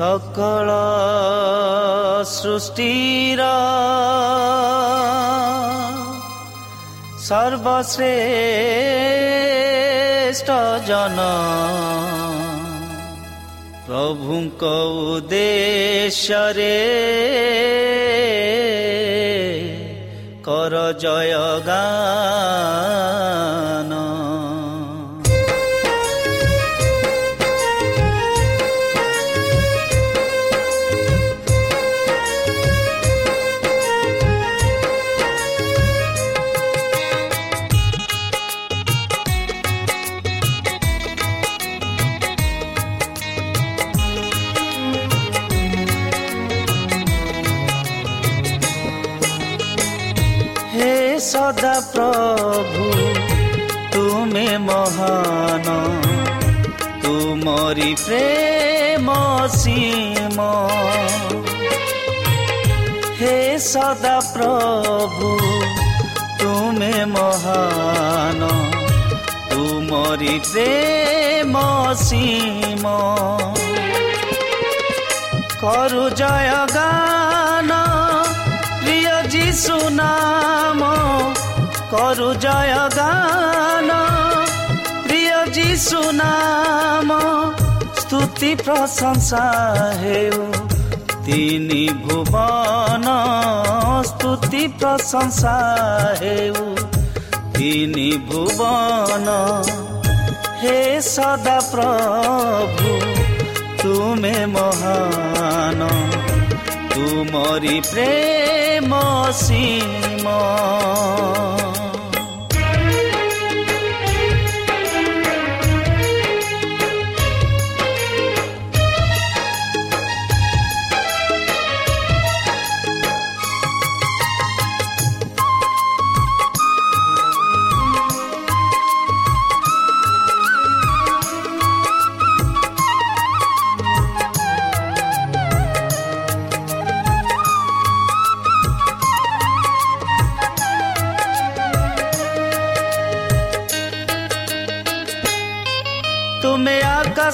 ସକଳ ସୃଷ୍ଟିର ସର୍ବଶ୍ରେଷ୍ଠ ଜନ ପ୍ରଭୁଙ୍କ ଉଦ୍ଦେଶ୍ୟରେ କର ଜୟ ଗାନ হে সদা প্রভু তুমি মহান তুমরি প্রেম সীম হে সদা প্রভু তুমি মহান তুমরি প্রেম সীম করু জয় গান ସୁନାମ କରୁ ଜୟ ଗାନ ପ୍ରିୟ ଯିଶୁନାମ ସ୍ତୁତି ପ୍ରଶଂସା ହେଉ ତିନି ଭୁବନ ସ୍ତୁତି ପ୍ରଶଂସା ହେଉ ତିନି ଭୁବନ ହେ ସଦା ପ୍ରଭୁ ତୁମେ ମହାନ ତୁମରି ପ୍ରେମ ସୀମ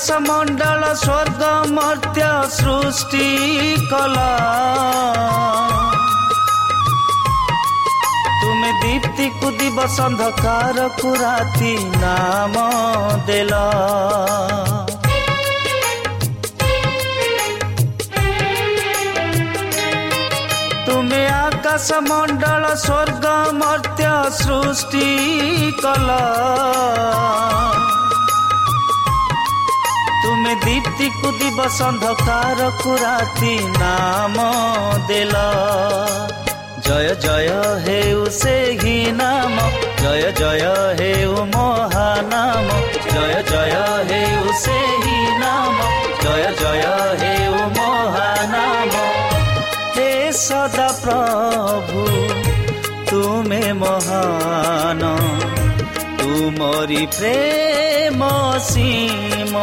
आकाशमण्डल स्वर्ग मर्त्य सृष्टि कला। तुमे दीप्तिको दिवस कुराति राति नाम देल। तुमे आकाशमण्डल स्वर्ग मर्त्य सृष्टि कला। ତୁମେ ଦୀପ୍ତିକୁ ଦିବସ ଅନ୍ଧକାରକୁ ରାତି ନାମ ଦେଲ। ଜୟ ଜୟ ହେଉ ସେହି ନାମ ଜୟ ଜୟ ହେଉ ମହାନାମ ଜୟ ଜୟ ହେଉ ସେହି ନାମ ଜୟ ଜୟ ହେଉ ମହାନାମ। ହେ ସଦା ପ୍ରଭୁ ତୁମେ ମହାନ। তুমরি প্রেম সীম।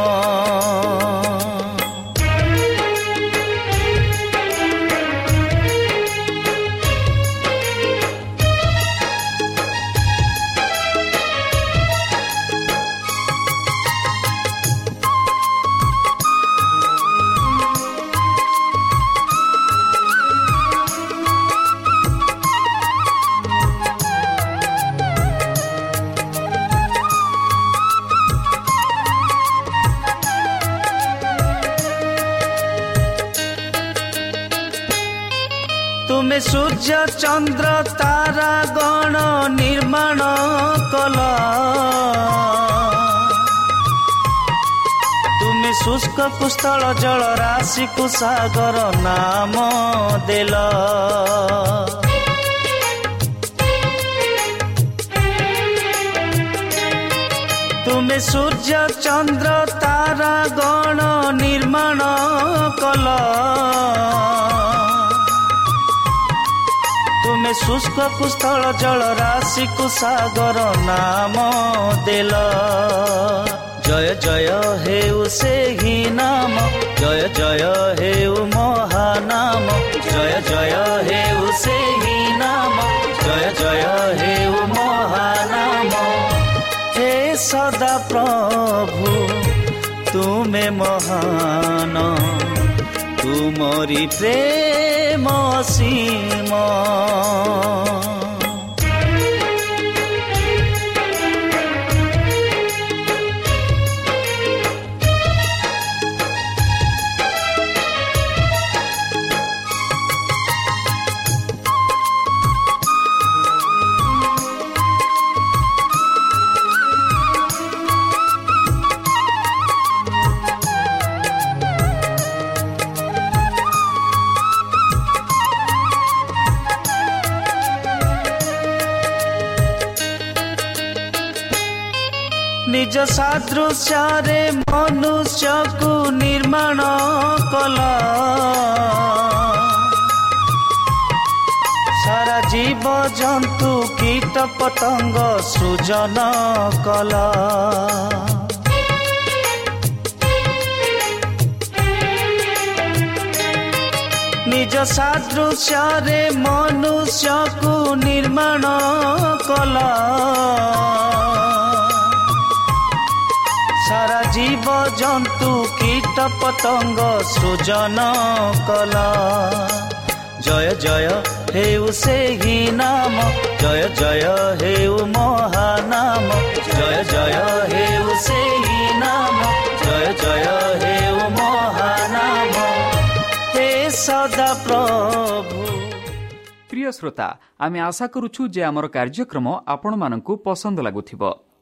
ଶୁଷ୍କ ପୁସ୍ତଳ ଜଳ ରାଶିକୁ ସାଗର ନାମ ଦେଲ। ତୁମେ ସୂର୍ଯ୍ୟ ଚନ୍ଦ୍ର ତାରା ଗଣ ନିର୍ମାଣ କଲ। ତୁମେ ଶୁଷ୍କ ପୁସ୍ତଳ ଜଳ ରାଶିକୁ ସାଗର ନାମ ଦେଲ। जय जय हे उसे ही नाम, जय जय हे उ महानाम, जय जय हे उसे ही नाम, जय जय हे उ महानाम। हे सदा प्रभु तुम्हें महान तुमरी प्रेम ସୀମ ସାଦୃଶ୍ୟରେ ମନୁଷ୍ୟକୁ ନିର୍ମାଣ କଲ ସାରା ଜୀବ ଜନ୍ତୁ କୀଟ ପତଙ୍ଗ ସୃଜନ କଲ ନିଜ ସାଦୃଶ୍ୟରେ ମନୁଷ୍ୟକୁ ନିର୍ମାଣ କଲ ଜୀବଜନ୍ତୁ କୀଟ ପତଙ୍ଗ ସୃଜନ କଲ। ଜୟ ଜୟ ହେଉ ସେହି ନାମ ଜୟ ଜୟ ହେଉ ମହାନାମ ଜୟ ଜୟ ହେଉ ସେହି ନାମ ଜୟ ଜୟ ହେଉ ମହାନାମ। ହେ ସଦା ପ୍ରଭୁ। প্রিয় শ্রোতা আমি আশা করুছু যে আমার কার্যক্রম আপনার পসন্দ লাগুব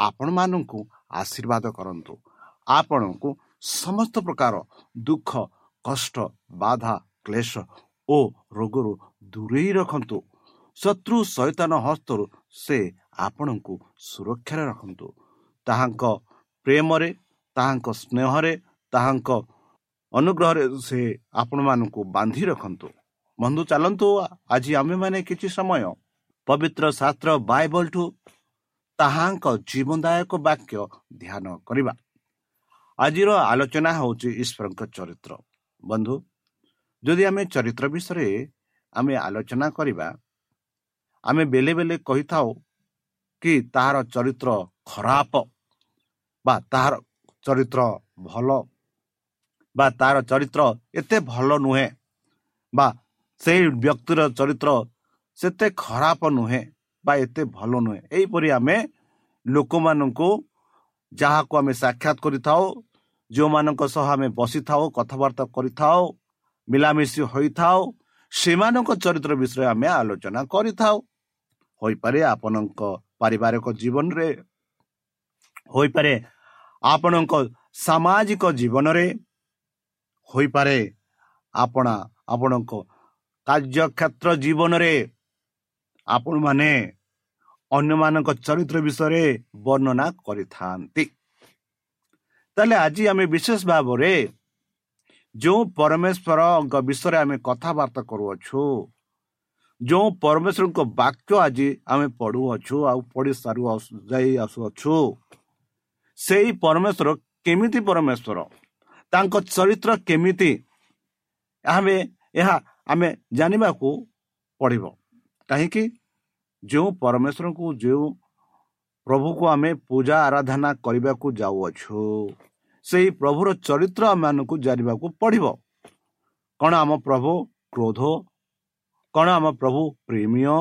ଆପଣମାନଙ୍କୁ ଆଶୀର୍ବାଦ କରନ୍ତୁ। ଆପଣଙ୍କୁ ସମସ୍ତ ପ୍ରକାର ଦୁଃଖ କଷ୍ଟ ବାଧା କ୍ଲେଶ ଓ ରୋଗରୁ ଦୂରେଇ ରଖନ୍ତୁ। ଶତ୍ରୁ ସୈତାନ ହସ୍ତରୁ ସେ ଆପଣଙ୍କୁ ସୁରକ୍ଷାରେ ରଖନ୍ତୁ। ତାହାଙ୍କ ପ୍ରେମରେ ତାହାଙ୍କ ସ୍ନେହରେ ତାହାଙ୍କ ଅନୁଗ୍ରହରେ ସେ ଆପଣମାନଙ୍କୁ ବାନ୍ଧି ରଖନ୍ତୁ। ବନ୍ଧୁ ଚାଲନ୍ତୁ ଆଜି ଆମେମାନେ କିଛି ସମୟ ପବିତ୍ର ଶାସ୍ତ୍ର ବାଇବଲଠୁ ତାହାଙ୍କ ଜୀବନଦାୟକ ବାକ୍ୟ ଧ୍ୟାନ କରିବା। ଆଜିର ଆଲୋଚନା ହେଉଛି ଈଶ୍ୱରଙ୍କ ଚରିତ୍ର। ବନ୍ଧୁ ଯଦି ଆମେ ଚରିତ୍ର ବିଷୟରେ ଆମେ ଆଲୋଚନା କରିବା ଆମେ ବେଲେ ବେଲେ କହିଥାଉ କି ତାହାର ଚରିତ୍ର ଖରାପ ବା ତାହାର ଚରିତ୍ର ଭଲ ବା ତାହାର ଚରିତ୍ର ଏତେ ଭଲ ନୁହେଁ ବା ସେଇ ବ୍ୟକ୍ତିର ଚରିତ୍ର ସେତେ ଖରାପ ନୁହେଁ। ବା ଏତେ ଭଲ ନୁହେଁ। ଏହିପରି ଆମେ ଲୋକମାନଙ୍କୁ ଯାହାକୁ ଆମେ ସାକ୍ଷାତ କରିଥାଉ ଯେଉଁମାନଙ୍କ ସହ ଆମେ ବସିଥାଉ କଥାବାର୍ତ୍ତା କରିଥାଉ ମିଳାମିଶି ହୋଇଥାଉ ସେମାନଙ୍କ ଚରିତ୍ର ବିଷୟରେ ଆମେ ଆଲୋଚନା କରିଥାଉ। ହୋଇପାରେ ଆପଣଙ୍କ ପାରିବାରିକ ଜୀବନରେ ହୋଇପାରେ ଆପଣଙ୍କ ସାମାଜିକ ଜୀବନରେ ହୋଇପାରେ ଆପଣ ଆପଣଙ୍କ କାର୍ଯ୍ୟକ୍ଷେତ୍ର ଜୀବନରେ ଆପଣମାନେ ଅନ୍ୟମାନଙ୍କ ଚରିତ୍ର ବିଷୟରେ ବର୍ଣ୍ଣନା କରିଥାନ୍ତି। ତାହେଲେ ଆଜି ଆମେ ବିଶେଷ ଭାବରେ ଯେଉଁ ପରମେଶ୍ୱରଙ୍କ ବିଷୟରେ ଆମେ କଥାବାର୍ତ୍ତା କରୁଅଛୁ ଯେଉଁ ପରମେଶ୍ୱରଙ୍କ ବାକ୍ୟ ଆଜି ଆମେ ପଢ଼ୁଅଛୁ ଆଉ ପଢ଼ି ସାରୁ ଯାଇ ଆସୁଅଛୁ ସେଇ ପରମେଶ୍ୱର କେମିତି ପରମେଶ୍ୱର? ତାଙ୍କ ଚରିତ୍ର କେମିତି? ଆମେ ଏହା ଆମେ ଜାଣିବାକୁ ପଡ଼ିବ। କାହିଁକି? ଯେଉଁ ପରମେଶ୍ୱରଙ୍କୁ ଯେଉଁ ପ୍ରଭୁକୁ ଆମେ ପୂଜା ଆରାଧନା କରିବାକୁ ଯାଉଅଛୁ ସେହି ପ୍ରଭୁର ଚରିତ୍ର ଆମମାନଙ୍କୁ ଜାଣିବାକୁ ପଡ଼ିବ। କ'ଣ ଆମ ପ୍ରଭୁ କ୍ରୋଧ? କ'ଣ ଆମ ପ୍ରଭୁ ପ୍ରେମୀୟ?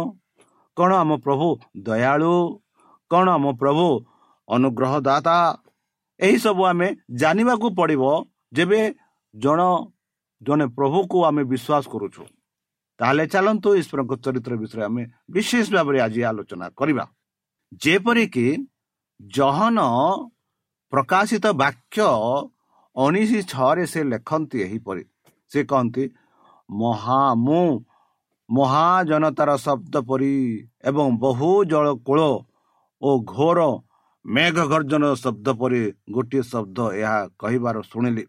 କ'ଣ ଆମ ପ୍ରଭୁ ଦୟାଳୁ? କ'ଣ ଆମ ପ୍ରଭୁ ଅନୁଗ୍ରହ ଦାତା ଏହିସବୁ ଆମେ ଜାଣିବାକୁ ପଡ଼ିବ ଯେବେ ଜଣ ଜଣେ ପ୍ରଭୁକୁ ଆମେ ବିଶ୍ୱାସ କରୁଛୁ। ତାହେଲେ ଚାଲନ୍ତୁ ଈଶ୍ୱରଙ୍କ ଚରିତ୍ର ବିଷୟରେ ଆମେ ବିଶେଷ ଭାବରେ ଆଜି ଆଲୋଚନା କରିବା। ଯେପରିକି ଜହନ ପ୍ରକାଶିତ ବାକ୍ୟ ଉଣେଇଶ ଛଅରେ ସେ ଲେଖନ୍ତି ଏହିପରି। ସେ କହନ୍ତି ମହା ମୁଁ ମହାଜନତାର ଶବ୍ଦ ପରି ଏବଂ ବହୁ ଜଳ କୂଳ ଓ ଘୋର ମେଘ ଗର୍ଜନ ଶବ୍ଦ ପରି ଗୋଟିଏ ଶବ୍ଦ ଏହା କହିବାର ଶୁଣିଲି।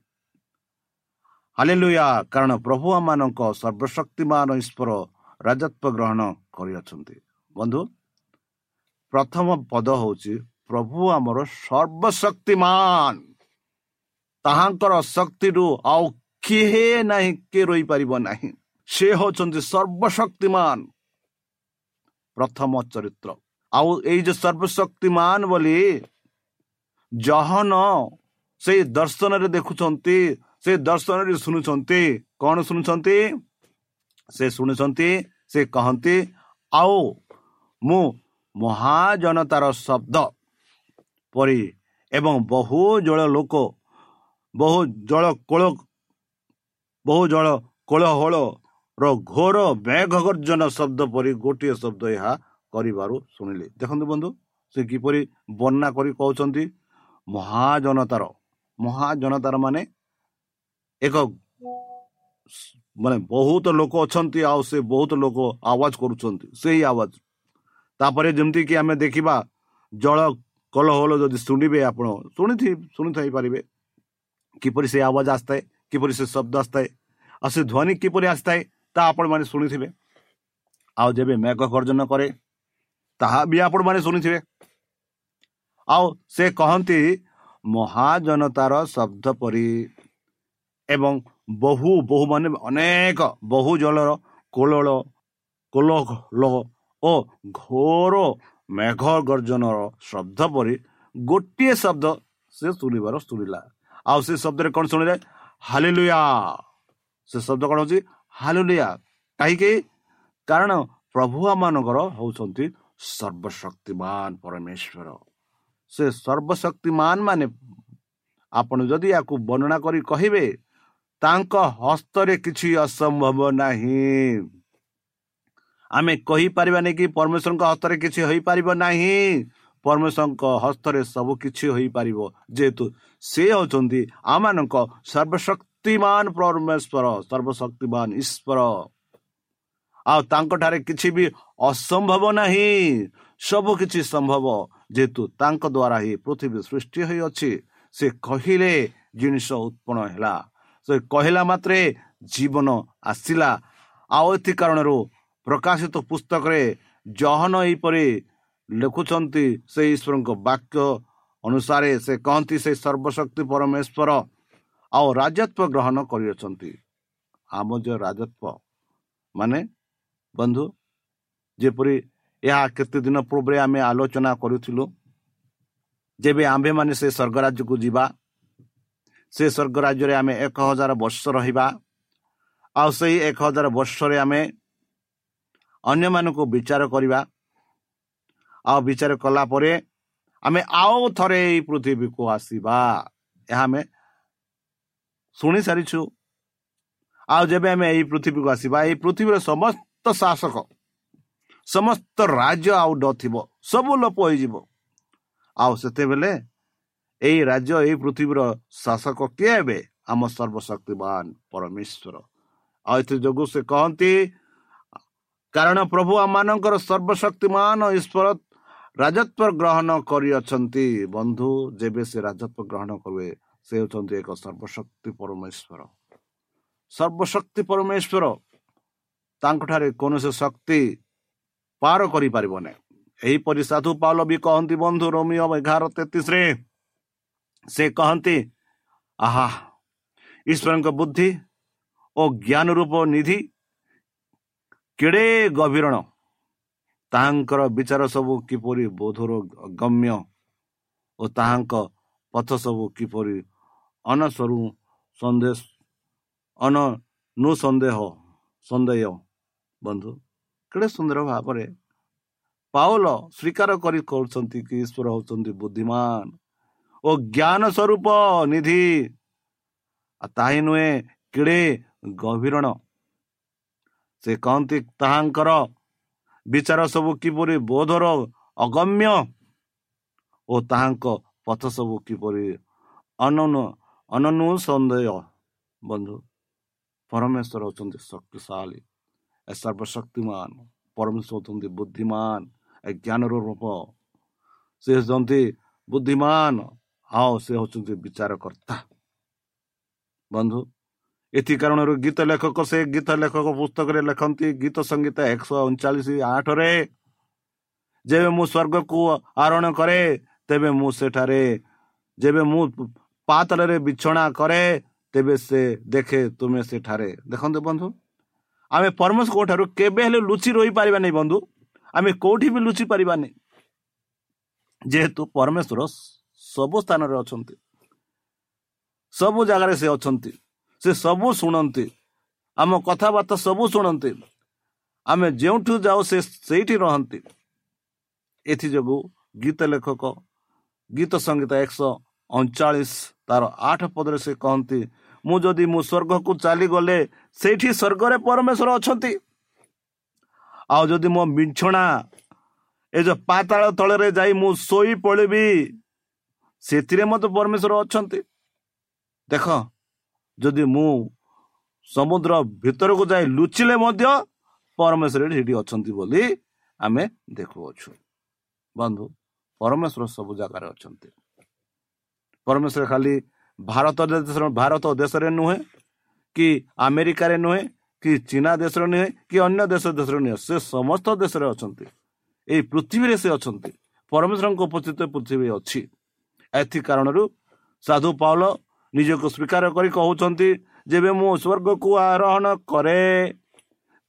ହାଲେଲୁୟା। କାରଣ ପ୍ରଭୁ ଆମମାନଙ୍କ ସର୍ବଶକ୍ତିମାନ ଈଶ୍ୱର ରାଜତ୍ୱ ଗ୍ରହଣ କରିଅଛନ୍ତି। ବନ୍ଧୁ ପ୍ରଥମ ପଦ ହେଉଛି ପ୍ରଭୁ ଆମର ସର୍ବଶକ୍ତିମାନ। ତାହାଙ୍କର ଶକ୍ତିରୁ ଆଉ କିଏ ନାହିଁ କିଏ ରହିପାରିବ ନାହିଁ। ସେ ହେଉଛନ୍ତି ସର୍ବଶକ୍ତିମାନ। ପ୍ରଥମ ଚରିତ୍ର। ଆଉ ଏଇ ଯେ ସର୍ବଶକ୍ତିମାନ ବୋଲି ଜହନ ସେଇ ଦର୍ଶନରେ ଦେଖୁଛନ୍ତି ସେ ଦର୍ଶନରେ ଶୁଣୁଛନ୍ତି। କ'ଣ ଶୁଣୁଛନ୍ତି? ସେ ଶୁଣୁଛନ୍ତି ସେ କହନ୍ତି ଆଉ ମୁଁ ମହାଜନତାର ଶବ୍ଦ ପରି ଏବଂ ବହୁ ଜଳ ଲୋକ ବହୁ ଜଳ କୋଳ ବହୁ ଜଳ କୋଳହଳର ଘୋର ମେଘ ଗର୍ଜନ ଶବ୍ଦ ପରି ଗୋଟିଏ ଶବ୍ଦ ଏହା କରିବାରୁ ଶୁଣିଲେ। ଦେଖନ୍ତୁ ବନ୍ଧୁ ସେ କିପରି ବର୍ଣ୍ଣନା କରି କହୁଛନ୍ତି ମହାଜନତାର ମହାଜନତାର ମାନେ ଏକ ମାନେ ବହୁତ ଲୋକ ଅଛନ୍ତି ଆଉ ସେ ବହୁତ ଲୋକ ଆୱାଜ କରୁଛନ୍ତି ସେଇ ଆୱାଜ ତାପରେ ଯେମିତିକି ଆମେ ଦେଖିବା ଜଳ କଲହଲ ଯଦି ଶୁଣିବେ ଆପଣ ଶୁଣିଥି ଶୁଣିଥାଇପାରିବେ କିପରି ସେ ଆୱାଜ ଆସିଥାଏ କିପରି ସେ ଶବ୍ଦ ଆସିଥାଏ ଆଉ ସେ ଧ୍ୱନି କିପରି ଆସିଥାଏ ତାହା ଆପଣମାନେ ଶୁଣିଥିବେ ଆଉ ଯେବେ ମେଘ ଗର୍ଜନ କରେ ତାହା ବି ଆପଣମାନେ ଶୁଣିଥିବେ ଆଉ ସେ କହନ୍ତି ମହାଜନତାର ଶବ୍ଦ ପରି ଏବଂ ବହୁ ବହୁ ମାନେ ଅନେକ ବହୁ ଜଳର କୋଳଳ କୋଲ ଓ ଘୋର ମେଘ ଗର୍ଜନର ଶବ୍ଦ ପରି ଗୋଟିଏ ଶବ୍ଦ ସେ ଶୁଣିବାର ଶୁଣିଲା। ଆଉ ସେ ଶବ୍ଦରେ କ'ଣ ଶୁଣିଲେ? ହାଲିଲୁୟା! ସେ ଶବ୍ଦ କ'ଣ ହଉଛି? ହାଲିଲୁୟା! କାହିଁକି? କାରଣ ପ୍ରଭୁ ମାନଙ୍କର ହଉଛନ୍ତି ସର୍ବଶକ୍ତିମାନ ପରମେଶ୍ୱର। ସେ ସର୍ବଶକ୍ତିମାନ ମାନେ ଆପଣ ଯଦି ୟାକୁ ବର୍ଣ୍ଣନା କରି କହିବେ ତାଙ୍କ ହସ୍ତରେ କିଛି ଅସମ୍ଭବ ନାହିଁ। ଆମେ କହିପାରିବାନି କି ପରମେଶ୍ୱରଙ୍କ ହସ୍ତରେ କିଛି ହୋଇପାରିବ ନାହିଁ। ପରମେଶ୍ୱରଙ୍କ ହସ୍ତରେ ସବୁ କିଛି ହୋଇପାରିବ। ଯେହେତୁ ସେ ହେଉଛନ୍ତି ଆମମାନଙ୍କ ସର୍ବଶକ୍ତିମାନ ପରମେଶ୍ୱର ସର୍ବଶକ୍ତିମାନ ଈଶ୍ୱର। ଆଉ ତାଙ୍କଠାରେ କିଛି ବି ଅସମ୍ଭବ ନାହିଁ। ସବୁ କିଛି ସମ୍ଭବ। ଯେହେତୁ ତାଙ୍କ ଦ୍ୱାରା ହିଁ ପୃଥିବୀ ସୃଷ୍ଟି ହୋଇଅଛି ସେ କହିଲେ ଜିନିଷ ଉତ୍ପନ୍ନ ହେଲା। ସେ କହିଲା ମାତ୍ରେ ଜୀବନ ଆସିଲା। ଆଉ ଏଥି କାରଣରୁ ପ୍ରକାଶିତ ପୁସ୍ତକରେ ଜହନ ଏହିପରି ଲେଖୁଛନ୍ତି ସେ ଈଶ୍ୱରଙ୍କ ବାକ୍ୟ ଅନୁସାରେ। ସେ କହନ୍ତି ସେ ସର୍ବଶକ୍ତି ପରମେଶ୍ୱର ଆଉ ରାଜତ୍ୱ ଗ୍ରହଣ କରିଅଛନ୍ତି। ଆମ ଯେଉଁ ରାଜତ୍ୱ ମାନେ ବନ୍ଧୁ ଯେପରି ଏହା କେତେ ଦିନ ପୂର୍ବରେ ଆମେ ଆଲୋଚନା କରୁଥିଲୁ ଯେବେ ଆମ୍ଭେମାନେ ସେ ସ୍ୱର୍ଗ ରାଜ୍ୟକୁ ଯିବା ସେ ସ୍ୱର୍ଗ ରାଜ୍ୟରେ ଆମେ ଏକ ହଜାର ବର୍ଷ ରହିବା। ଆଉ ସେଇ ଏକ ହଜାର ବର୍ଷରେ ଆମେ ଅନ୍ୟମାନଙ୍କୁ ବିଚାର କରିବା। ଆଉ ବିଚାର କଲା ପରେ ଆମେ ଆଉ ଥରେ ଏଇ ପୃଥିବୀକୁ ଆସିବା। ଏହା ଆମେ ଶୁଣି ସାରିଛୁ। ଆଉ ଯେବେ ଆମେ ଏଇ ପୃଥିବୀକୁ ଆସିବା ଏଇ ପୃଥିବୀର ସମସ୍ତ ଶାସକ ସମସ୍ତ ରାଜ୍ୟ ଆଉ ନଥିବ ସବୁ ଲୋପ ହୋଇଯିବ। ଆଉ ସେତେବେଳେ ଏଇ ରାଜ୍ୟ ଏଇ ପୃଥିବୀର ଶାସକ କିଏ ହେବେ ଆମ ସର୍ବଶକ୍ତିମାନ ପରମେଶ୍ୱର। ଆଉ ଏଥି ଯୋଗୁଁ ସେ କହନ୍ତି କାରଣ ପ୍ରଭୁ ଆମମାନଙ୍କର ସର୍ବଶକ୍ତିମାନ ଈଶ୍ୱର ରାଜତ୍ୱ ଗ୍ରହଣ କରିଅଛନ୍ତି। ବନ୍ଧୁ ଯେବେ ସେ ରାଜତ୍ୱ ଗ୍ରହଣ କରିବେ ସେ ହେଉଛନ୍ତି ଏକ ସର୍ବଶକ୍ତି ପରମେଶ୍ୱର। ସର୍ବଶକ୍ତି ପରମେଶ୍ୱର ତାଙ୍କଠାରେ କୌଣସି ଶକ୍ତି ପାର କରିପାରିବ ନାହିଁ। ଏହିପରି ସାଧୁ ପାଲ ବି କହନ୍ତି ବନ୍ଧୁ ରୋମିଓ ଏଗାର ତେତିଶରେ ସେ କହନ୍ତି ଆହା ଈଶ୍ୱରଙ୍କ ବୁଦ୍ଧି ଓ ଜ୍ଞାନ ରୂପ ନିଧି କେଡ଼େ ଗଭୀରଣ ତାହାଙ୍କର ବିଚାର ସବୁ କିପରି ବୋଧର ଗମ୍ୟ ଓ ତାହାଙ୍କ ପଥ ସବୁ କିପରି ଅନସ୍ୱରୁ ସନ୍ଦେଶ ଅନୁସନ୍ଦେହ ସନ୍ଦେହ ବନ୍ଧୁ କେଡ଼େ ସୁନ୍ଦର ଭାବରେ ପାଉଲ ସ୍ୱୀକାର କରି କରୁଛନ୍ତି କି ଈଶ୍ୱର ହେଉଛନ୍ତି ବୁଦ୍ଧିମାନ ଓ ଜ୍ଞାନ ସ୍ୱରୂପ ନିଧି। ତାହିଁ ନୁହେଁ କେଡ଼େ ଗଭୀରଣ। ସେ କହନ୍ତି ତାହାଙ୍କର ବିଚାର ସବୁ କିପରି ବୋଧର ଅଗମ୍ୟ ଓ ତାହାଙ୍କ ପଥ ସବୁ କିପରି ଅନନୁ ସନ୍ଦେହ ବନ୍ଧୁ ପରମେଶ୍ୱର ହେଉଛନ୍ତି ଶକ୍ତିଶାଳୀ ସର୍ବଶକ୍ତିମାନ ପରମେଶ୍ୱର ହେଉଛନ୍ତି ବୁଦ୍ଧିମାନ ଏ ଜ୍ଞାନର ରୂପ। ସେ ହେଉଛନ୍ତି ବୁଦ୍ଧିମାନ ଆଉ ସେ ହେଉଛନ୍ତି ବିଚାରକର୍ତ୍ତା ବନ୍ଧୁ ଏଥି କାରଣରୁ ଗୀତ ଲେଖକ ସେ ଗୀତ ଲେଖକ ପୁସ୍ତକରେ ଲେଖନ୍ତି ଗୀତ ସଙ୍ଗୀତ ଏକଶହ ଅଣଚାଳିଶ ଆଠରେ ଯେବେ ମୁଁ ସ୍ୱର୍ଗକୁ ଆରୋହଣ କରେ ତେବେ ମୁଁ ସେଠାରେ ଯେବେ ମୁଁ ପାତଳରେ ବିଛଣା କରେ ତେବେ ସେ ଦେଖେ ତୁମେ ସେଠାରେ ଦେଖନ୍ତୁ ବନ୍ଧୁ ଆମେ ପରମେଶ୍ୱରଙ୍କ ଠାରୁ କେବେ ହେଲେ ଲୁଚି ରହିପାରିବାନି ବନ୍ଧୁ ଆମେ କୋଉଠି ବି ଲୁଚି ପାରିବାନି ଯେହେତୁ ପରମେଶ୍ୱର ସବୁ ସ୍ଥାନରେ ଅଛନ୍ତି। ସବୁ ଜାଗାରେ ସେ ଅଛନ୍ତି। ସେ ସବୁ ଶୁଣନ୍ତି। ଆମ କଥାବାର୍ତ୍ତା ସବୁ ଶୁଣନ୍ତି। ଆମେ ଯେଉଁଠୁ ଯାଉ ସେ ସେଇଠି ରହନ୍ତି। ଏଥିଯୋଗୁଁ ଗୀତ ଲେଖକ ଗୀତ ସଙ୍ଗୀତ ଏକଶହ ଅଣଚାଳିଶ ତାର ଆଠ ପଦରେ ସେ କହନ୍ତି ମୁଁ ଯଦି ମୁଁ ସ୍ୱର୍ଗକୁ ଚାଲିଗଲେ ସେଇଠି ସ୍ୱର୍ଗରେ ପରମେଶ୍ୱର ଅଛନ୍ତି। ଆଉ ଯଦି ମୋ ବିଛଣା ଏ ଯୋଉ ପାତାଳ ତଳରେ ଯାଇ ମୁଁ ଶୋଇ ପଡ଼ିବି ସେଥିରେ ମଧ୍ୟ ପରମେଶ୍ୱର ଅଛନ୍ତି। ଦେଖ ଯଦି ମୁଁ ସମୁଦ୍ର ଭିତରକୁ ଯାଇ ଲୁଚିଲେ ମଧ୍ୟ ପରମେଶ୍ୱର ସେଠି ଅଛନ୍ତି ବୋଲି ଆମେ ଦେଖୁଅଛୁ। ବନ୍ଧୁ ପରମେଶ୍ୱର ସବୁ ଜାଗାରେ ଅଛନ୍ତି। ପରମେଶ୍ୱର ଖାଲି ଭାରତ ଦେଶର ଭାରତ ଦେଶରେ ନୁହେଁ କି ଆମେରିକାରେ ନୁହେଁ କି ଚୀନା ଦେଶରେ ନୁହେଁ କି ଅନ୍ୟ ଦେଶ ଦେଶରେ ନୁହେଁ ସେ ସମସ୍ତ ଦେଶରେ ଅଛନ୍ତି। ଏଇ ପୃଥିବୀରେ ସେ ଅଛନ୍ତି। ପରମେଶ୍ୱରଙ୍କ ଉପସ୍ଥିତ ପୃଥିବୀ ଅଛି। ଏଥି କାରଣରୁ ସାଧୁ ପାଉଲ ନିଜକୁ ସ୍ୱୀକାର କରି କହୁଛନ୍ତି ଯେବେ ମୁଁ ସ୍ୱର୍ଗକୁ ଆରୋହଣ କରେ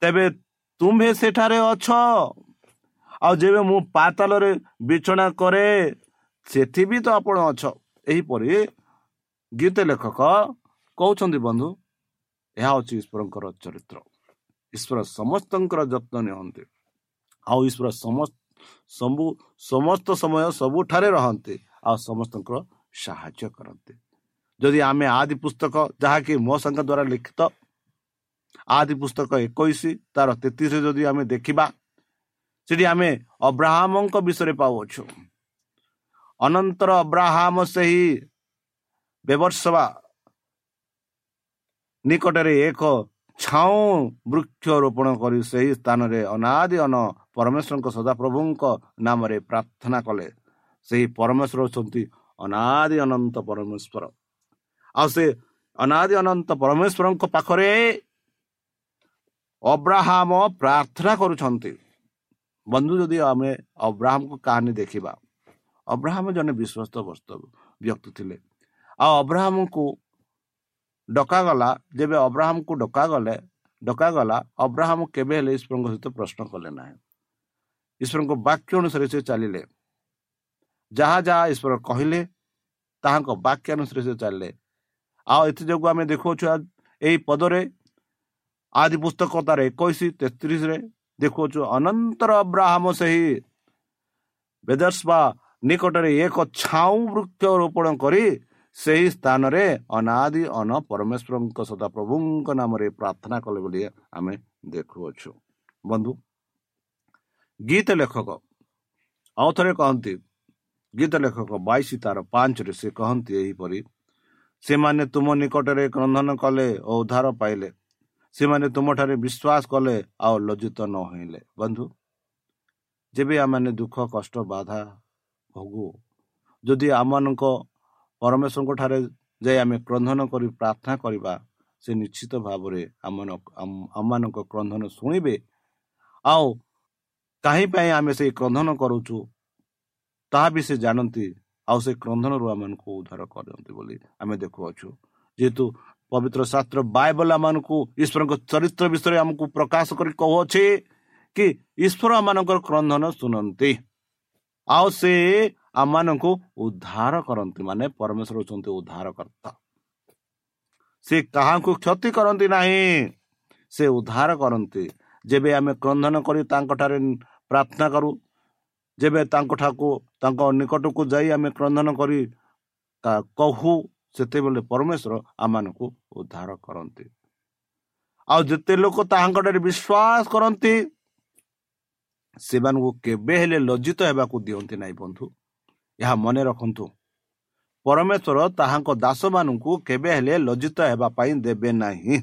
ତେବେ ତୁମ୍ଭେ ସେଠାରେ ଅଛ। ଆଉ ଯେବେ ମୁଁ ପାତାଲରେ ବିଛଣା କରେ ସେଠି ବି ତ ଆପଣ ଅଛ ଏହିପରି ଗୀତ ଲେଖକ କହୁଛନ୍ତି ବନ୍ଧୁ ଏହା ହେଉଛି ଈଶ୍ୱରଙ୍କର ଚରିତ୍ର। ଈଶ୍ୱର ସମସ୍ତଙ୍କର ଯତ୍ନ ନିଅନ୍ତି। ଆଉ ଈଶ୍ୱର ସବୁ ସମସ୍ତ ସମୟ ସବୁଠାରେ ରହନ୍ତି। ଆଉ ସମସ୍ତଙ୍କର ସାହାଯ୍ୟ କରନ୍ତି। ଯଦି ଆମେ ଆଦି ପୁସ୍ତକ ଯାହାକି ମୋ ସାଙ୍ଗ ଦ୍ୱାରା ଲିଖିତ ଆଦି ପୁସ୍ତକ ଏକୋଇଶ ତାର ତେତିଶ ଯଦି ଆମେ ଦେଖିବା ସେଠି ଆମେ ଅବ୍ରାହ୍ମଙ୍କ ବିଷୟରେ ପାଉଅଛୁ। ଅନନ୍ତର ଅବ୍ରାହମ ସେହି ବ୍ୟବସବା ନିକଟରେ ଏକ ଛାଉଁ ବୃକ୍ଷ ରୋପଣ କରି ସେହି ସ୍ଥାନରେ ଅନାଦି ଅନ ପରମେଶ୍ୱରଙ୍କ ସଦାପ୍ରଭୁଙ୍କ ନାମରେ ପ୍ରାର୍ଥନା କଲେ। ସେହି ପରମେଶ୍ୱର ହେଉଛନ୍ତି ଅନାଦି ଅନନ୍ତ ପରମେଶ୍ୱର। ଆଉ ସେ ଅନାଦି ଅନନ୍ତ ପରମେଶ୍ୱରଙ୍କ ପାଖରେ ଅବ୍ରାହମ ପ୍ରାର୍ଥନା କରୁଛନ୍ତି। ବନ୍ଧୁ ଯଦି ଆମେ ଅବ୍ରାହମଙ୍କ କାହାଣୀ ଦେଖିବା ଅବ୍ରାହମ ଜଣେ ବିଶ୍ୱସ୍ତ ବ୍ୟକ୍ତି ଥିଲେ। ଆଉ ଅବ୍ରାହମଙ୍କୁ ଡକାଗଲା ଯେବେ ଅବ୍ରାହମକୁ ଡକାଗଲେ ଡକାଗଲା ଅବ୍ରାହମ କେବେ ହେଲେ ଈଶ୍ୱରଙ୍କ ସହିତ ପ୍ରଶ୍ନ କଲେ ନାହିଁ। ଈଶ୍ୱରଙ୍କ ବାକ୍ୟ ଅନୁସାରେ ସେ ଚାଲିଲେ। ଯାହା ଯାହା ଈଶ୍ୱର କହିଲେ ତାହାଙ୍କ ବାକ୍ୟ ଅନୁସାରେ ଚାଲିଲେ। ଆଉ ଏଥିଯୋଗୁଁ ଆମେ ଦେଖୁଅଛୁ ଏହି ପଦରେ ଆଦି ପୁସ୍ତକ ତାର ଏକୋଇଶ ତେତିରିଶରେ ଦେଖୁଅଛୁ ଅନନ୍ତର ଅବ୍ରାହମ ସେହି ବେଦର୍ସ ବା ନିକଟରେ ଏକ ଛାଉଁ ବୃକ୍ଷ ରୋପଣ କରି ସେହି ସ୍ଥାନରେ ଅନାଦି ଅନ ପରମେଶ୍ୱରଙ୍କ ସଦାପ୍ରଭୁଙ୍କ ନାମରେ ପ୍ରାର୍ଥନା କଲେ ବୋଲି ଆମେ ଦେଖୁଅଛୁ। ବନ୍ଧୁ ଗୀତ ଲେଖକ ଆଉ ଥରେ କହନ୍ତି ଗୀତ ଲେଖକ ବାଇଶ ତାର ପାଞ୍ଚରେ ସେ କହନ୍ତି ଏହିପରି ସେମାନେ ତୁମ ନିକଟରେ କ୍ରନ୍ଧନ କଲେ ଓ ଉଦ୍ଧାର ପାଇଲେ। ସେମାନେ ତୁମଠାରେ ବିଶ୍ୱାସ କଲେ ଆଉ ଲଜ୍ଜିତ ନ ହୋଇଲେ। ବନ୍ଧୁ ଯେବେ ଆମମାନେ ଦୁଃଖ କଷ୍ଟ ବାଧା ଭୋଗୁ ଯଦି ଆମମାନଙ୍କ ପରମେଶ୍ୱରଙ୍କ ଠାରେ ଯାଇ ଆମେ କ୍ରନ୍ଧନ କରି ପ୍ରାର୍ଥନା କରିବା ସେ ନିଶ୍ଚିତ ଭାବରେ ଆମ ଆମମାନଙ୍କ କ୍ରନ୍ଧନ ଶୁଣିବେ। ଆଉ କାହିଁ ପାଇଁ ଆମେ ସେଇ କ୍ରନ୍ଧନ କରୁଛୁ? ତାହା ବି ସେ ଜାଣନ୍ତି ଆଉ ସେ କ୍ରନ୍ଧନରୁ ଆମମାନଙ୍କୁ ଉଦ୍ଧାର କରନ୍ତି ବୋଲି ଆମେ ଦେଖୁଅଛୁ। ଯେହେତୁ ପବିତ୍ର ଶାସ୍ତ୍ର ବାଇବଲ ଆମମାନଙ୍କୁ ଈଶ୍ୱରଙ୍କ ଚରିତ୍ର ବିଷୟରେ ଆମକୁ ପ୍ରକାଶ କରି କହୁଅଛି କି ଈଶ୍ୱର ଆମମାନଙ୍କର କ୍ରନ୍ଧନ ଶୁଣନ୍ତି ଆଉ ସେ ଆମମାନଙ୍କୁ ଉଦ୍ଧାର କରନ୍ତି ମାନେ ପରମେଶ୍ୱର ହେଉଛନ୍ତି ଉଦ୍ଧାରକର୍ତ୍ତା। ସେ କାହାକୁ କ୍ଷତି କରନ୍ତି ନାହିଁ ସେ ଉଦ୍ଧାର କରନ୍ତି। ଯେବେ ଆମେ କ୍ରନ୍ଧନ କରି ତାଙ୍କଠାରେ ପ୍ରାର୍ଥନା କରୁ ଯେବେ ତାଙ୍କଠାକୁ ତାଙ୍କ ନିକଟକୁ ଯାଇ ଆମେ କ୍ରନ୍ଧନ କରି କହୁ ସେତେବେଳେ ପରମେଶ୍ୱର ଆମମାନଙ୍କୁ ଉଦ୍ଧାର କରନ୍ତି। ଆଉ ଯେତେ ଲୋକ ତାହାଙ୍କଠାରେ ବିଶ୍ୱାସ କରନ୍ତି ସେମାନଙ୍କୁ କେବେ ହେଲେ ଲଜ୍ଜିତ ହେବାକୁ ଦିଅନ୍ତି ନାହିଁ ବନ୍ଧୁ। ଏହା ମନେ ରଖନ୍ତୁ ପରମେଶ୍ୱର ତାହାଙ୍କ ଦାସମାନଙ୍କୁ କେବେ ହେଲେ ଲଜ୍ଜିତ ହେବା ପାଇଁ ଦେବେ ନାହିଁ।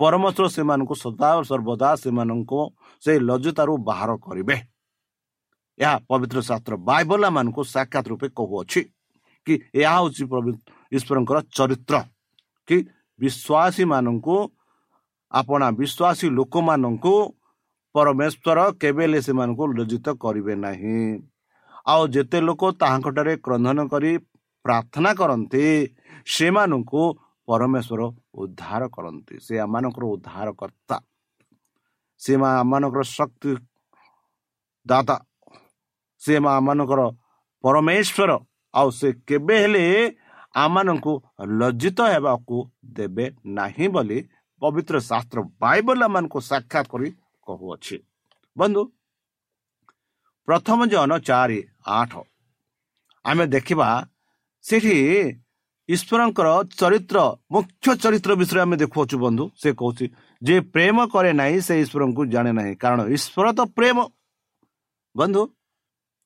ପରମେଶ୍ୱର ସେମାନଙ୍କୁ ସଦା ସର୍ବଦା ସେମାନଙ୍କୁ ସେ ଲଜ୍ଜିତାରୁ ବାହାର କରିବେ। ଏହା ପବିତ୍ର ଶାସ୍ତ୍ର ବାଇବଲା ମାନଙ୍କୁ ସାକ୍ଷାତ ରୂପେ କହୁଅଛି କି ଏହା ହେଉଛି ଈଶ୍ୱରଙ୍କର ଚରିତ୍ର କି ବିଶ୍ୱାସୀ ମାନଙ୍କୁ ଆପଣା ବିଶ୍ୱାସୀ ଲୋକମାନଙ୍କୁ ପରମେଶ୍ୱର କେବେ ହେଲେ ସେମାନଙ୍କୁ ଲଜ୍ଜିତ କରିବେ ନାହିଁ। ଆଉ ଯେତେ ଲୋକ ତାହାଙ୍କଠାରେ କ୍ରନ୍ଧନ କରି ପ୍ରାର୍ଥନା କରନ୍ତି ସେମାନଙ୍କୁ ପରମେଶ୍ୱର ଉଦ୍ଧାର କରନ୍ତି। ସେ ଆମମାନଙ୍କର ଉଦ୍ଧାରକର୍ତ୍ତା। ସେ ଆମମାନଙ୍କର ଶକ୍ତି ଦାତା। ସେ ଆମମାନଙ୍କର ପରମେଶ୍ୱର। ଆଉ ସେ କେବେ ହେଲେ ଆମମାନଙ୍କୁ ଲଜ୍ଜିତ ହେବାକୁ ଦେବେ ନାହିଁ ବୋଲି ପବିତ୍ର ଶାସ୍ତ୍ର ବାଇବଲ ମାନଙ୍କୁ ସାକ୍ଷାତ କରି କହୁଅଛି। ବନ୍ଧୁ ପ୍ରଥମ ଜନ ଚାରି ଆଠ। ଆମେ ଦେଖିବା ସେଠି ଈଶ୍ୱରଙ୍କର ଚରିତ୍ର ମୁଖ୍ୟ ଚରିତ୍ର ବିଷୟରେ ଆମେ ଦେଖୁଅଛୁ ବନ୍ଧୁ। ସେ କହୁଛି ଯେ ପ୍ରେମ କରେ ନାହିଁ ସେ ଈଶ୍ୱରଙ୍କୁ ଜାଣେ ନାହିଁ। କାରଣ ଈଶ୍ୱର ତ ପ୍ରେମ। ବନ୍ଧୁ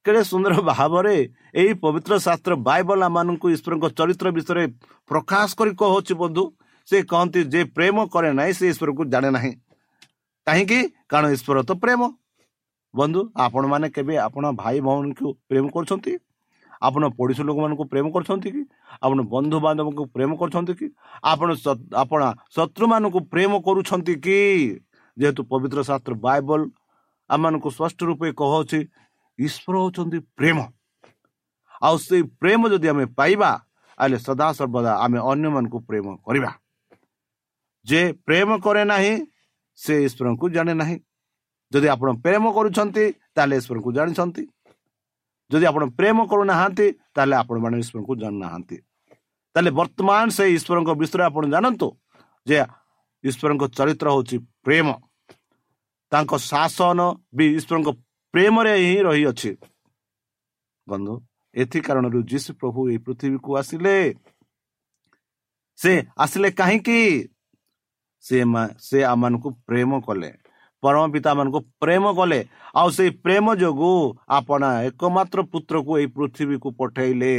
କେଡ଼େ ସୁନ୍ଦର ଭାବରେ ଏହି ପବିତ୍ର ଶାସ୍ତ୍ର ବାଇବଲ ମାନଙ୍କୁ ଈଶ୍ୱରଙ୍କ ଚରିତ୍ର ବିଷୟରେ ପ୍ରକାଶ କରି କହୁଛି ବନ୍ଧୁ ସେ କହନ୍ତି ଯେ ପ୍ରେମ କରେ ନାହିଁ ସେ ଈଶ୍ୱରକୁ ଜାଣେ ନାହିଁ। କାହିଁକି? କାରଣ ଈଶ୍ୱର ତ ପ୍ରେମ। ବନ୍ଧୁ ଆପଣମାନେ କେବେ ଆପଣ ଭାଇ ଭଉଣୀକୁ ପ୍ରେମ କରୁଛନ୍ତି? ଆପଣ ପଡ଼ିଶା ଲୋକମାନଙ୍କୁ ପ୍ରେମ କରୁଛନ୍ତି କି? ଆପଣ ବନ୍ଧୁବାନ୍ଧବଙ୍କୁ ପ୍ରେମ କରୁଛନ୍ତି କି? ଆପଣ ଆପଣ ଶତ୍ରୁମାନଙ୍କୁ ପ୍ରେମ କରୁଛନ୍ତି କି? ଯେହେତୁ ପବିତ୍ର ଶାସ୍ତ୍ର ବାଇବଲ ଆମମାନଙ୍କୁ ସ୍ପଷ୍ଟ ରୂପେ କହୁଛି ଈଶ୍ୱର ହେଉଛନ୍ତି ପ୍ରେମ ଆଉ ସେଇ ପ୍ରେମ ଯଦି ଆମେ ପାଇବା ତାହେଲେ ସଦାସର୍ବଦା ଆମେ ଅନ୍ୟମାନଙ୍କୁ ପ୍ରେମ କରିବା ଯେ ପ୍ରେମ କରେ ନାହିଁ ସେ ଈଶ୍ୱରଙ୍କୁ ଜାଣେ ନାହିଁ ଯଦି ଆପଣ ପ୍ରେମ କରୁଛନ୍ତି ତାହେଲେ ଈଶ୍ୱରଙ୍କୁ ଜାଣିଛନ୍ତି ଯଦି ଆପଣ ପ୍ରେମ କରୁନାହାନ୍ତି ତାହେଲେ ଆପଣମାନେ ଈଶ୍ୱରଙ୍କୁ ଜାଣୁନାହାନ୍ତି ତାହେଲେ ବର୍ତ୍ତମାନ ସେ ଈଶ୍ୱରଙ୍କ ବିଷୟରେ ଆପଣ ଜାଣନ୍ତୁ ଯେ ଈଶ୍ୱରଙ୍କ ଚରିତ୍ର ହେଉଛି ପ୍ରେମ ତାଙ୍କ ଶାସନ ବି ଈଶ୍ୱରଙ୍କ ପ୍ରେମରେ ହିଁ ରହିଅଛି। ବନ୍ଧୁ ଏଥି କାରଣରୁ ଯୀଶୁ ପ୍ରଭୁ ଏହି ପୃଥିବୀକୁ ଆସିଲେ। ସେ ଆସିଲେ କାହିଁକି? ସେ ସେ ଆମମାନଙ୍କୁ ପ୍ରେମ କଲେ। ପରମ ପିତା ମାନଙ୍କୁ ପ୍ରେମ କଲେ। ଆଉ ସେଇ ପ୍ରେମ ଯୋଗୁଁ ଆପଣ ଏକମାତ୍ର ପୁତ୍ରକୁ ଏହି ପୃଥିବୀକୁ ପଠାଇଲେ।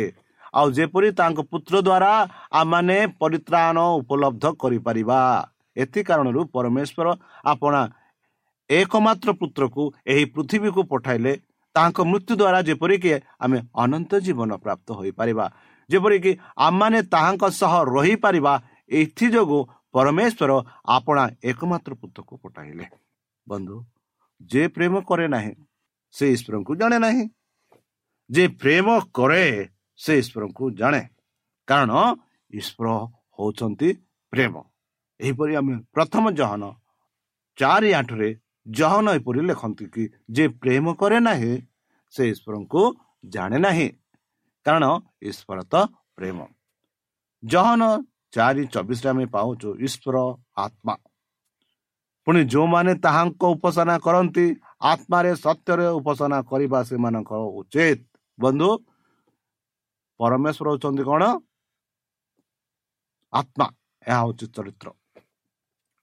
ଆଉ ଯେପରି ତାଙ୍କ ପୁତ୍ର ଦ୍ୱାରା ଆମମାନେ ପରିତ୍ରାଣ ଉପଲବ୍ଧ କରିପାରିବା। ଏଥି କାରଣରୁ ପରମେଶ୍ୱର ଆପଣ ଏକମାତ୍ର ପୁତ୍ରକୁ ଏହି ପୃଥିବୀକୁ ପଠାଇଲେ ତାଙ୍କ ମୃତ୍ୟୁ ଦ୍ୱାରା ଯେପରିକି ଆମେ ଅନନ୍ତ ଜୀବନ ପ୍ରାପ୍ତ ହୋଇପାରିବା ଯେପରିକି ଆମମାନେ ତାହାଙ୍କ ସହ ରହିପାରିବା ଏଥିଯୋଗୁଁ ପରମେଶ୍ୱର ଆପଣା ଏକମାତ୍ର ପୁତ୍ରକୁ ପଠାଇଲେ। ବନ୍ଧୁ ଯେ ପ୍ରେମ କରେ ନାହିଁ ସେ ଈଶ୍ୱରଙ୍କୁ ଜାଣେ ନାହିଁ। ଯେ ପ୍ରେମ କରେ ସେ ଈଶ୍ୱରଙ୍କୁ ଜାଣେ। କାରଣ ଈଶ୍ୱର ହଉଛନ୍ତି ପ୍ରେମ। ଏହିପରି ଆମେ ପ୍ରଥମ ଜହନ ଚାରି ଆଠରେ ଜହନ ଏପରି ଲେଖନ୍ତି କି ଯେ ପ୍ରେମ କରେ ନାହିଁ ସେ ଈଶ୍ୱରଙ୍କୁ ଜାଣେ ନାହିଁ। କାରଣ ଈଶ୍ୱର ତ ପ୍ରେମ। ଜହନ ଚାରି ଚବିଶରେ ଆମେ ପାଉଛୁ ଈଶ୍ୱର ଆତ୍ମା। ପୁଣି ଯେଉଁମାନେ ତାହାଙ୍କ ଉପାସନା କରନ୍ତି ଆତ୍ମାରେ ସତ୍ୟରେ ଉପାସନା କରିବା ସେମାନଙ୍କର ଉଚିତ। ବନ୍ଧୁ ପରମେଶ୍ୱର ହଉଛନ୍ତି କ'ଣ? ଆତ୍ମା। ଏହା ହଉଛି ଚରିତ୍ର।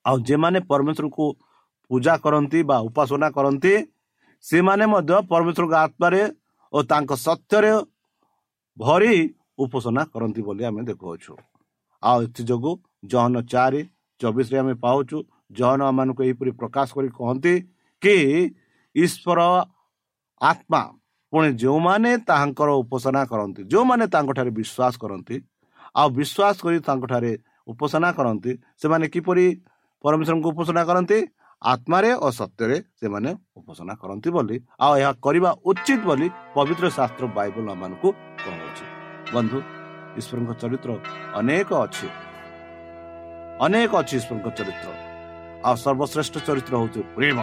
ଆଉ ଯେମାନେ ପରମେଶ୍ୱରକୁ ପୂଜା କରନ୍ତି ବା ଉପାସନା କରନ୍ତି ସେମାନେ ମଧ୍ୟ ପରମେଶ୍ୱରଙ୍କ ଆତ୍ମାରେ ଓ ତାଙ୍କ ସତ୍ୟରେ ଭରି ଉପାସନା କରନ୍ତି ବୋଲି ଆମେ ଦେଖୁଅଛୁ। ଆଉ ଏଥିଯୋଗୁଁ ଜହନ ଚାରି ଚବିଶରେ ଆମେ ପାଉଛୁ ଜହନ ଆମମାନଙ୍କୁ ଏହିପରି ପ୍ରକାଶ କରି କହନ୍ତି କି ଈଶ୍ୱର ଆତ୍ମା ପୁଣି ଯେଉଁମାନେ ତାହାଙ୍କର ଉପାସନା କରନ୍ତି ଯେଉଁମାନେ ତାଙ୍କଠାରେ ବିଶ୍ୱାସ କରନ୍ତି ଆଉ ବିଶ୍ୱାସ କରି ତାଙ୍କଠାରେ ଉପାସନା କରନ୍ତି ସେମାନେ କିପରି ପରମେଶ୍ୱରଙ୍କୁ ଉପାସନା କରନ୍ତି? ଆତ୍ମାରେ ଓ ସତ୍ୟରେ ସେମାନେ ଉପାସନା କରନ୍ତି ବୋଲି ଆଉ ଏହା କରିବା ଉଚିତ ବୋଲି ପବିତ୍ର ଶାସ୍ତ୍ର ବାଇବଲ ଆମମାନଙ୍କୁ କହୁଅଛି ବନ୍ଧୁ ଈଶ୍ୱରଙ୍କ ଚରିତ୍ର ଅନେକ ଅଛି। ଅନେକ ଅଛି ଈଶ୍ୱରଙ୍କ ଚରିତ୍ର। ଆଉ ସର୍ବଶ୍ରେଷ୍ଠ ଚରିତ୍ର ହେଉଛି ପ୍ରେମ।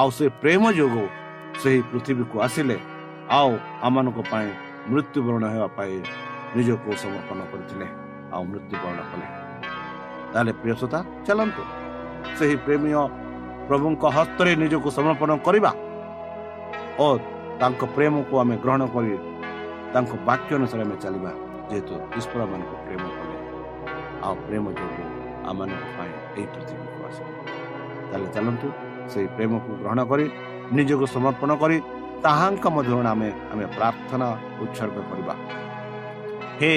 ଆଉ ସେ ପ୍ରେମ ଯୋଗୁଁ ସେହି ପୃଥିବୀକୁ ଆସିଲେ ଆଉ ଆମମାନଙ୍କ ପାଇଁ ମୃତ୍ୟୁବରଣ ହେବା ପାଇଁ ନିଜକୁ ସମର୍ପଣ କରିଥିଲେ ଆଉ ମୃତ୍ୟୁବରଣ କଲେ। ତାହେଲେ ପ୍ରିୟସତା ଚାଲନ୍ତୁ। ସେହି ପ୍ରେମୀୟ ପ୍ରଭୁଙ୍କ ହସ୍ତରେ ନିଜକୁ ସମର୍ପଣ କରିବା ଓ ତାଙ୍କ ପ୍ରେମକୁ ଆମେ ଗ୍ରହଣ କରି ତାଙ୍କ ବାକ୍ୟ ଅନୁସାରେ ଆମେ ଚାଲିବା ଯେହେତୁ ଈଶ୍ୱର ମାନଙ୍କୁ ପ୍ରେମ କଲେ। ଆଉ ପ୍ରେମ ଯୋଗୁଁ ଆମମାନଙ୍କ ପାଇଁ ଏହି ପୃଥିବୀକୁ ଆସିଲେ ତାହେଲେ ଚାଲନ୍ତୁ ସେହି ପ୍ରେମକୁ ଗ୍ରହଣ କରି ନିଜକୁ ସମର୍ପଣ କରି ତାହାଙ୍କ ମଧ୍ୟରୁ ଆମେ ଆମେ ପ୍ରାର୍ଥନା ଉତ୍ସର୍ଗ କରିବା। ହେ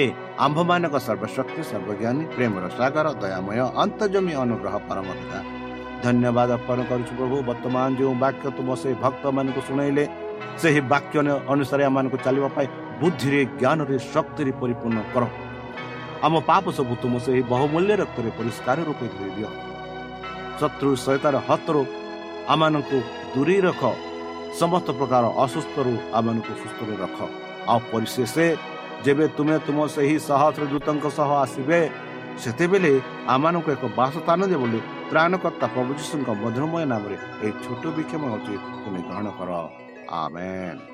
ଆମ୍ଭମାନଙ୍କ ସର୍ବଶକ୍ତି ସର୍ବଜ୍ଞାନୀ ପ୍ରେମର ସାଗର ଦୟାମୟ ଅନ୍ତର୍ଜମୀ ଅନୁଗ୍ରହ ପରମ ପିତା ଧନ୍ୟବାଦ ଅର୍ପଣ କରୁଛୁ ପ୍ରଭୁ ବର୍ତ୍ତମାନ ଯେଉଁ ବାକ୍ୟ ତୁମ ସେହି ଭକ୍ତମାନଙ୍କୁ ଶୁଣାଇଲେ ସେହି ବାକ୍ୟ ଅନୁସାରେ ଆମମାନଙ୍କୁ ଚାଲିବା ପାଇଁ ବୁଦ୍ଧିରେ ଜ୍ଞାନରେ ଶକ୍ତିରେ ପରିପୂର୍ଣ୍ଣ କର। ଆମ ପାପ ସବୁ ତୁମ ସେହି ବହୁମୂଲ୍ୟ ରକ୍ତରେ ପରିଷ୍କାର ରୂପେ ଧୋଇ ଦିଅ। ଶତ୍ରୁ ସହିତାର ହତରୁ ଆମମାନଙ୍କୁ ଦୂରେଇ ରଖ। ସମସ୍ତ ପ୍ରକାର ଅସୁସ୍ଥରୁ ଆମମାନଙ୍କୁ ସୁସ୍ଥରେ ରଖ। ଆଉ ପରିଶେଷ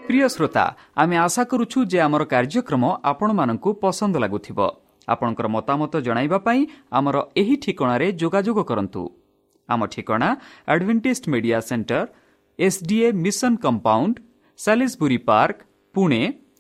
ପ୍ରିୟ ଶ୍ରୋତା ଆମେ ଆଶା କରୁଛୁ ଯେ ଆମର କାର୍ଯ୍ୟକ୍ରମ ଆପଣମାନଙ୍କୁ ପସନ୍ଦ ଲାଗୁଥିବ। ଆପଣଙ୍କର ମତାମତ ଜଣାଇବା ପାଇଁ ଆମର ଏହି ଠିକଣାରେ ଯୋଗାଯୋଗ କରନ୍ତୁ। ଆମ ଠିକଣା Adventist media centre SDA mission compound Salisbury park Pune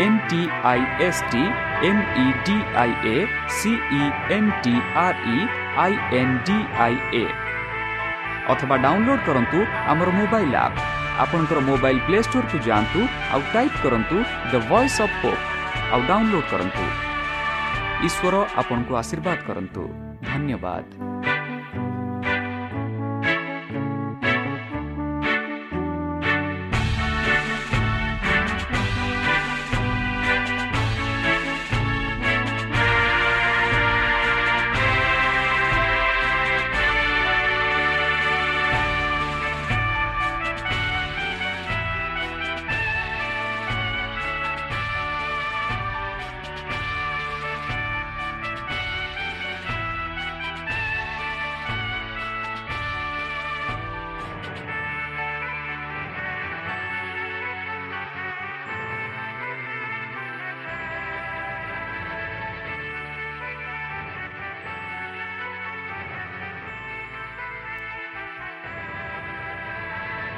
V E N T I S T M E D I A C E N T R E I N D I A ଅଥବା download କରନ୍ତୁ ଆମର mobile app ଆପଣଙ୍କର mobile play ଷ୍ଟୋରକୁ ଯାଆନ୍ତୁ ଆଉ type କରନ୍ତୁ the voice of hope ଆଉ download କରନ୍ତୁ ଈଶ୍ୱର ଆପଣଙ୍କୁ ଆଶୀର୍ବାଦ କରନ୍ତୁ ଧନ୍ୟବାଦ